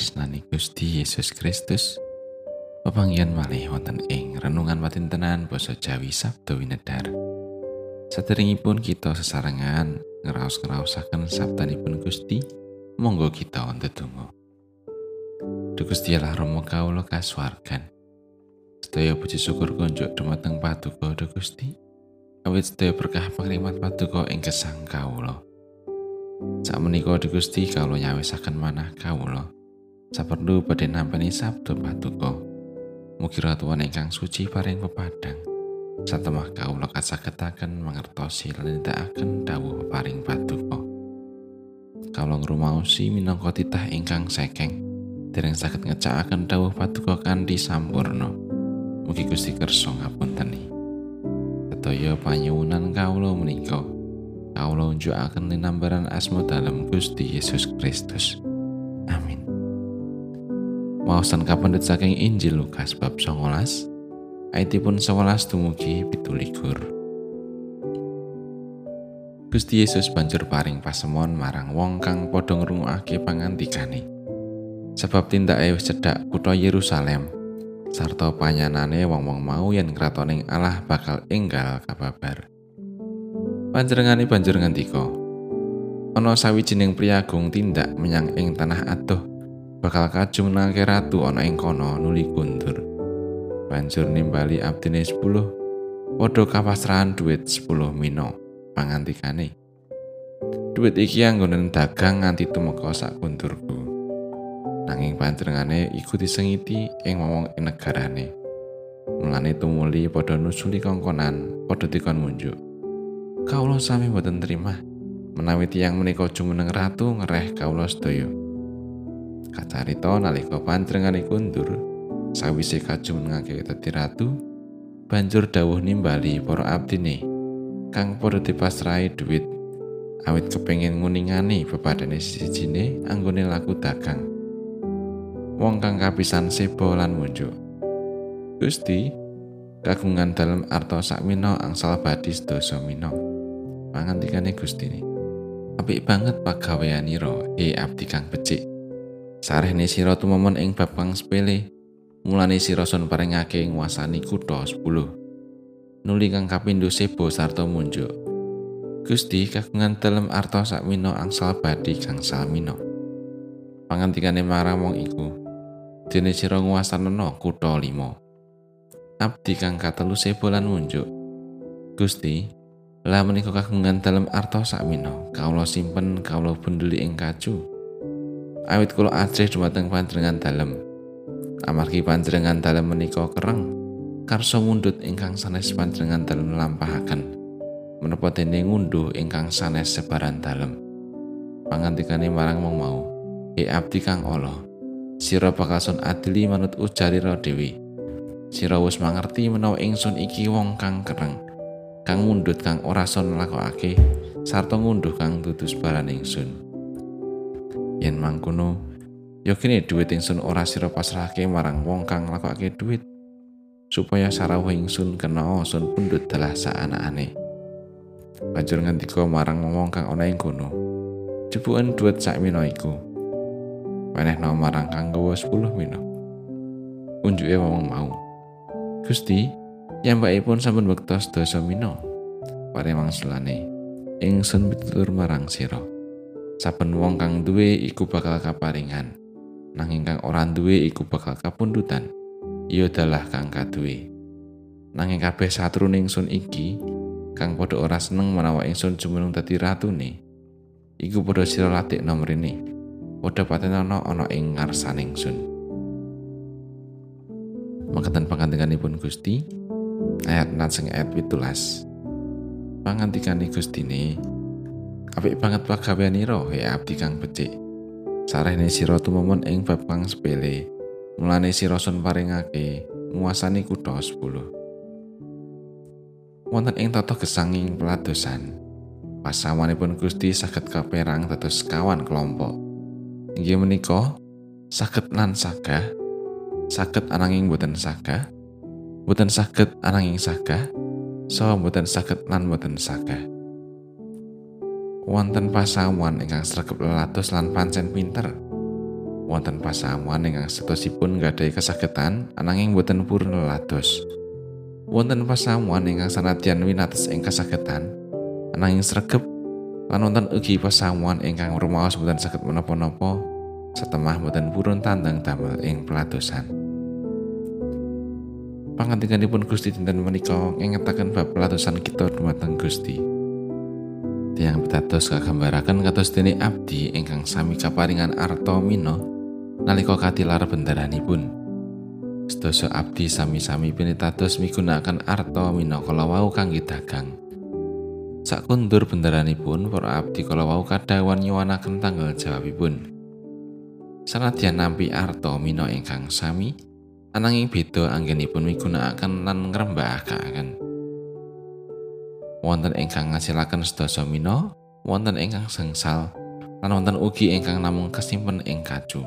tresnani Gusti Yesus Kristus. Pepanggihan malih wonten ing renungan patintenan basa Jawi Sabtu winedar. Saderengipun kita sesarengan ngraos-ngraosaken sabdanipun Gusti, monggo kita ndedonga. Duh Gusti Allah Rama kawula kasuwargan. Sedaya puji syukur kunjuk dumateng Paduka Duh Gusti. Awit sedaya berkah pangrimat Paduka ing gesang kawula. Sak menika Gusti kawula nyawisaken manah kawula. Saperlu badhe nampi sabda patuko. Mugi ratuan ingkang suci paring pepadang. Satemah kawula kasagetaken mangertosi lan nindakaken dawuh paring patuko. Kawula ngrumaosi minangka titah ingkang sekeng. Dereng saged ngecakaken dawuh patuko kanthi sampurna. Mugi Gusti kersa ngapunteni. Sedaya panyuwunan kawula menika kawula unjukaken linambaran asma dalam Gusti Yesus Kristus. Amin. Maosan kapendhet saking Injil Lukas bab 19 ayatipun 11 dumugi 17. Gusti Yesus banjur paring pasemon marang wong kang padha ngrungokake pangantikane. Sebab tindake wis cedhak kutha Yerusalem sarta panyanane wong-wong mau yen kratoning Allah bakal enggal kababar. Panjenengane banjur ngandika, ana sawijining priyagung tindak menyang ing tanah adoh bakal kaju menangke ratu ana ing kono nuli kundur. Banjur nimbali abdine 10 padha kapasrahan duit 10 mino pangantikane. Duit iki anggonen dagang nganti tumeka sak kundurku. Nanging panjenengane iku disengiti ing ing negarane. Mulane tumuli padha nusuli kongkonan padha dikon munjuk. kawula sami boten terima menawi tiyang menika jumeneng ratu ngereh kawula sedaya kacarita nalika panjenengane kundur sawise kajumenengake dadi ratu banjur dawuh nimbali para abdine kang padha dipasrahi dhuwit awit kepengin nguningani pepadane sijine anggone laku dagang wong kang kapisan sebo lan munjuk Gusti kagungan dalam arto sakmino angsal badis dosa mino. pangantikane Gustine. Apik banget pagaweanira, e abdi kang becik. Sarehne sira tumemon ing bab kang sepele. Mulane sira son paringake nguasani kutha 10. Nuli kang kapindho sebo sarta munjuk. Gusti kagungan telem arta sakmina angsal badi kang salmina. Pangantikane marang wong iku, dene sira nguasanana kutha 5. Abdi kang katelu sebo lan munjuk. Gusti, Lah menika kagungan dalam arto sakmino, kawula simpen kawula bunduli ing kacu. Awit kula ajrih dumateng panjenengan dalem. Amargi panjenengan dalem menika kereng, karso mundut ingkang sanes panjenengan dalem lampahaken. Menapa dene ngunduh ingkang sanes sebaran dalem. Pangantikane marang wong mau, "E abdi kang Allah, sira bakal sun adili manut ujarira dewi. Sira wis mangerti menawa ingsun iki wong kang kereng." kang mundut kang ora son lakokake sarta ngunduh kang dudu sebaran ingsun yen mangkono yo kene dhuwit ingsun ora sira pasrahake marang wong kang lakokake dhuwit supaya sarawuh ingsun kena sun pundut dalah saanakane banjur ngandika marang wong kang ana ing kono jebuken dhuwit sak mino iku wenehna marang kang gawa 10 mino unjuke wong mau Gusti pun sampun bektos dosa mino. Pare mangsulane, ingsun pitutur marang sira. Saben wong kang duwe iku bakal kaparingan. Nanging kang ora duwe iku bakal kapundutan. Iya dalah kang kaduwe. Nanging kabeh satrune ingsun iki kang padha ora seneng menawa ingsun jumeneng dadi ratune. Iku padha sira latih nomrene. Padha patenana ana ing ngarsaning ingsun. Mangkatan pangandikanipun Gusti, ayat natseng ayat pitulas pangantikane gustine apik banget pagaweanira he abdi kang becik. Sarehne sira tumemon ing bab kang sepele. Mulane sira son paringake nguasani kutha 10 wonten ing tata gesanging peladosan. Pasawanipun Gusti saged kaperang dados kawan kelompok. Inggih menika saged lan sagah saged ananging boten sagah boten saged ananging sagah saha boten saged lan boten sagah wonten pasamuan ingkang sregep lelados lan pancen pinter wonten pasamuan ingkang setosipun gadhahi kasagetan ananging boten purun lelados. Wonten pasamuan ingkang sanadyan winates ing kasagetan ananging sregep lan wonten ugi pasamuan ingkang rumaos boten saged menapa-napa setemah boten purun tandang damel ing peladosan. Pangantikanipun Gusti dinten menika ngengetaken bab peladosan kita dumateng Gusti. Tiang pitados kagambaraken kados dene abdi ingkang sami kaparingan arta mino nalika katilar bendaranipun. Sedasa abdi sami-sami pinitados migunakaken arta minangka wau kangge dagang. Sakundur bendaranipun para abdi kala wau kadhawan nyuwanaken tanggal jawabipun. Sanadyan nampi arta mina ingkang sami, ananging beda anggenipun migunakaken lan ngrembakaken. Wonten ingkang ngasilaken sedasa mina, wonten ingkang sengsal, lan wonten ugi ingkang namung kesimpen ing kacu.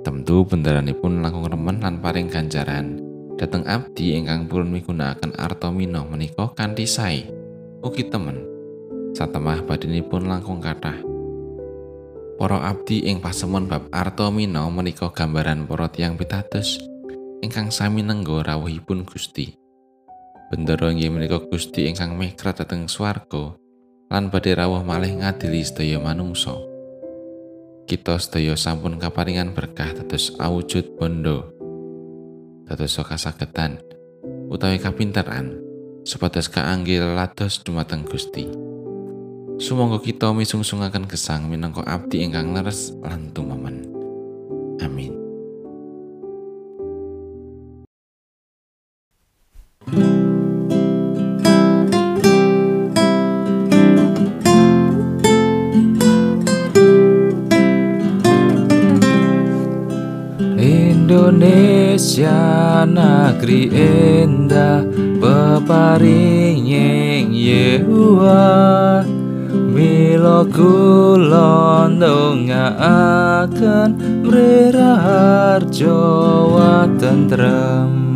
Tentu bendaranipun langkung remen lan paring ganjaran dateng abdi ingkang purun migunakaken arta mina menika kanthi sae. Ugi temen satemah badinipun langkung kathah. Para abdi ing pasemon bab arta mina menika gambaran para tiyang pitados ingkang sami nenggo rawuhipun Gusti. Bendera inggih menika Gusti ingkang mekrat dhateng swarga lan badhe rawuh malih ngadili sedaya manungsa. kita sedaya sampun kaparingan berkah dados awujud bondo dados kasagetan utawi kapinteran supados kaanggil lados dumateng Gusti. Sumangga kita misungsungaken gesang minangka abdi ingkang leres lan tumemen amin Indonesia negeri endah peparinging Yehuwa. Milo kulon dongaaken mriraharjo wa tentrem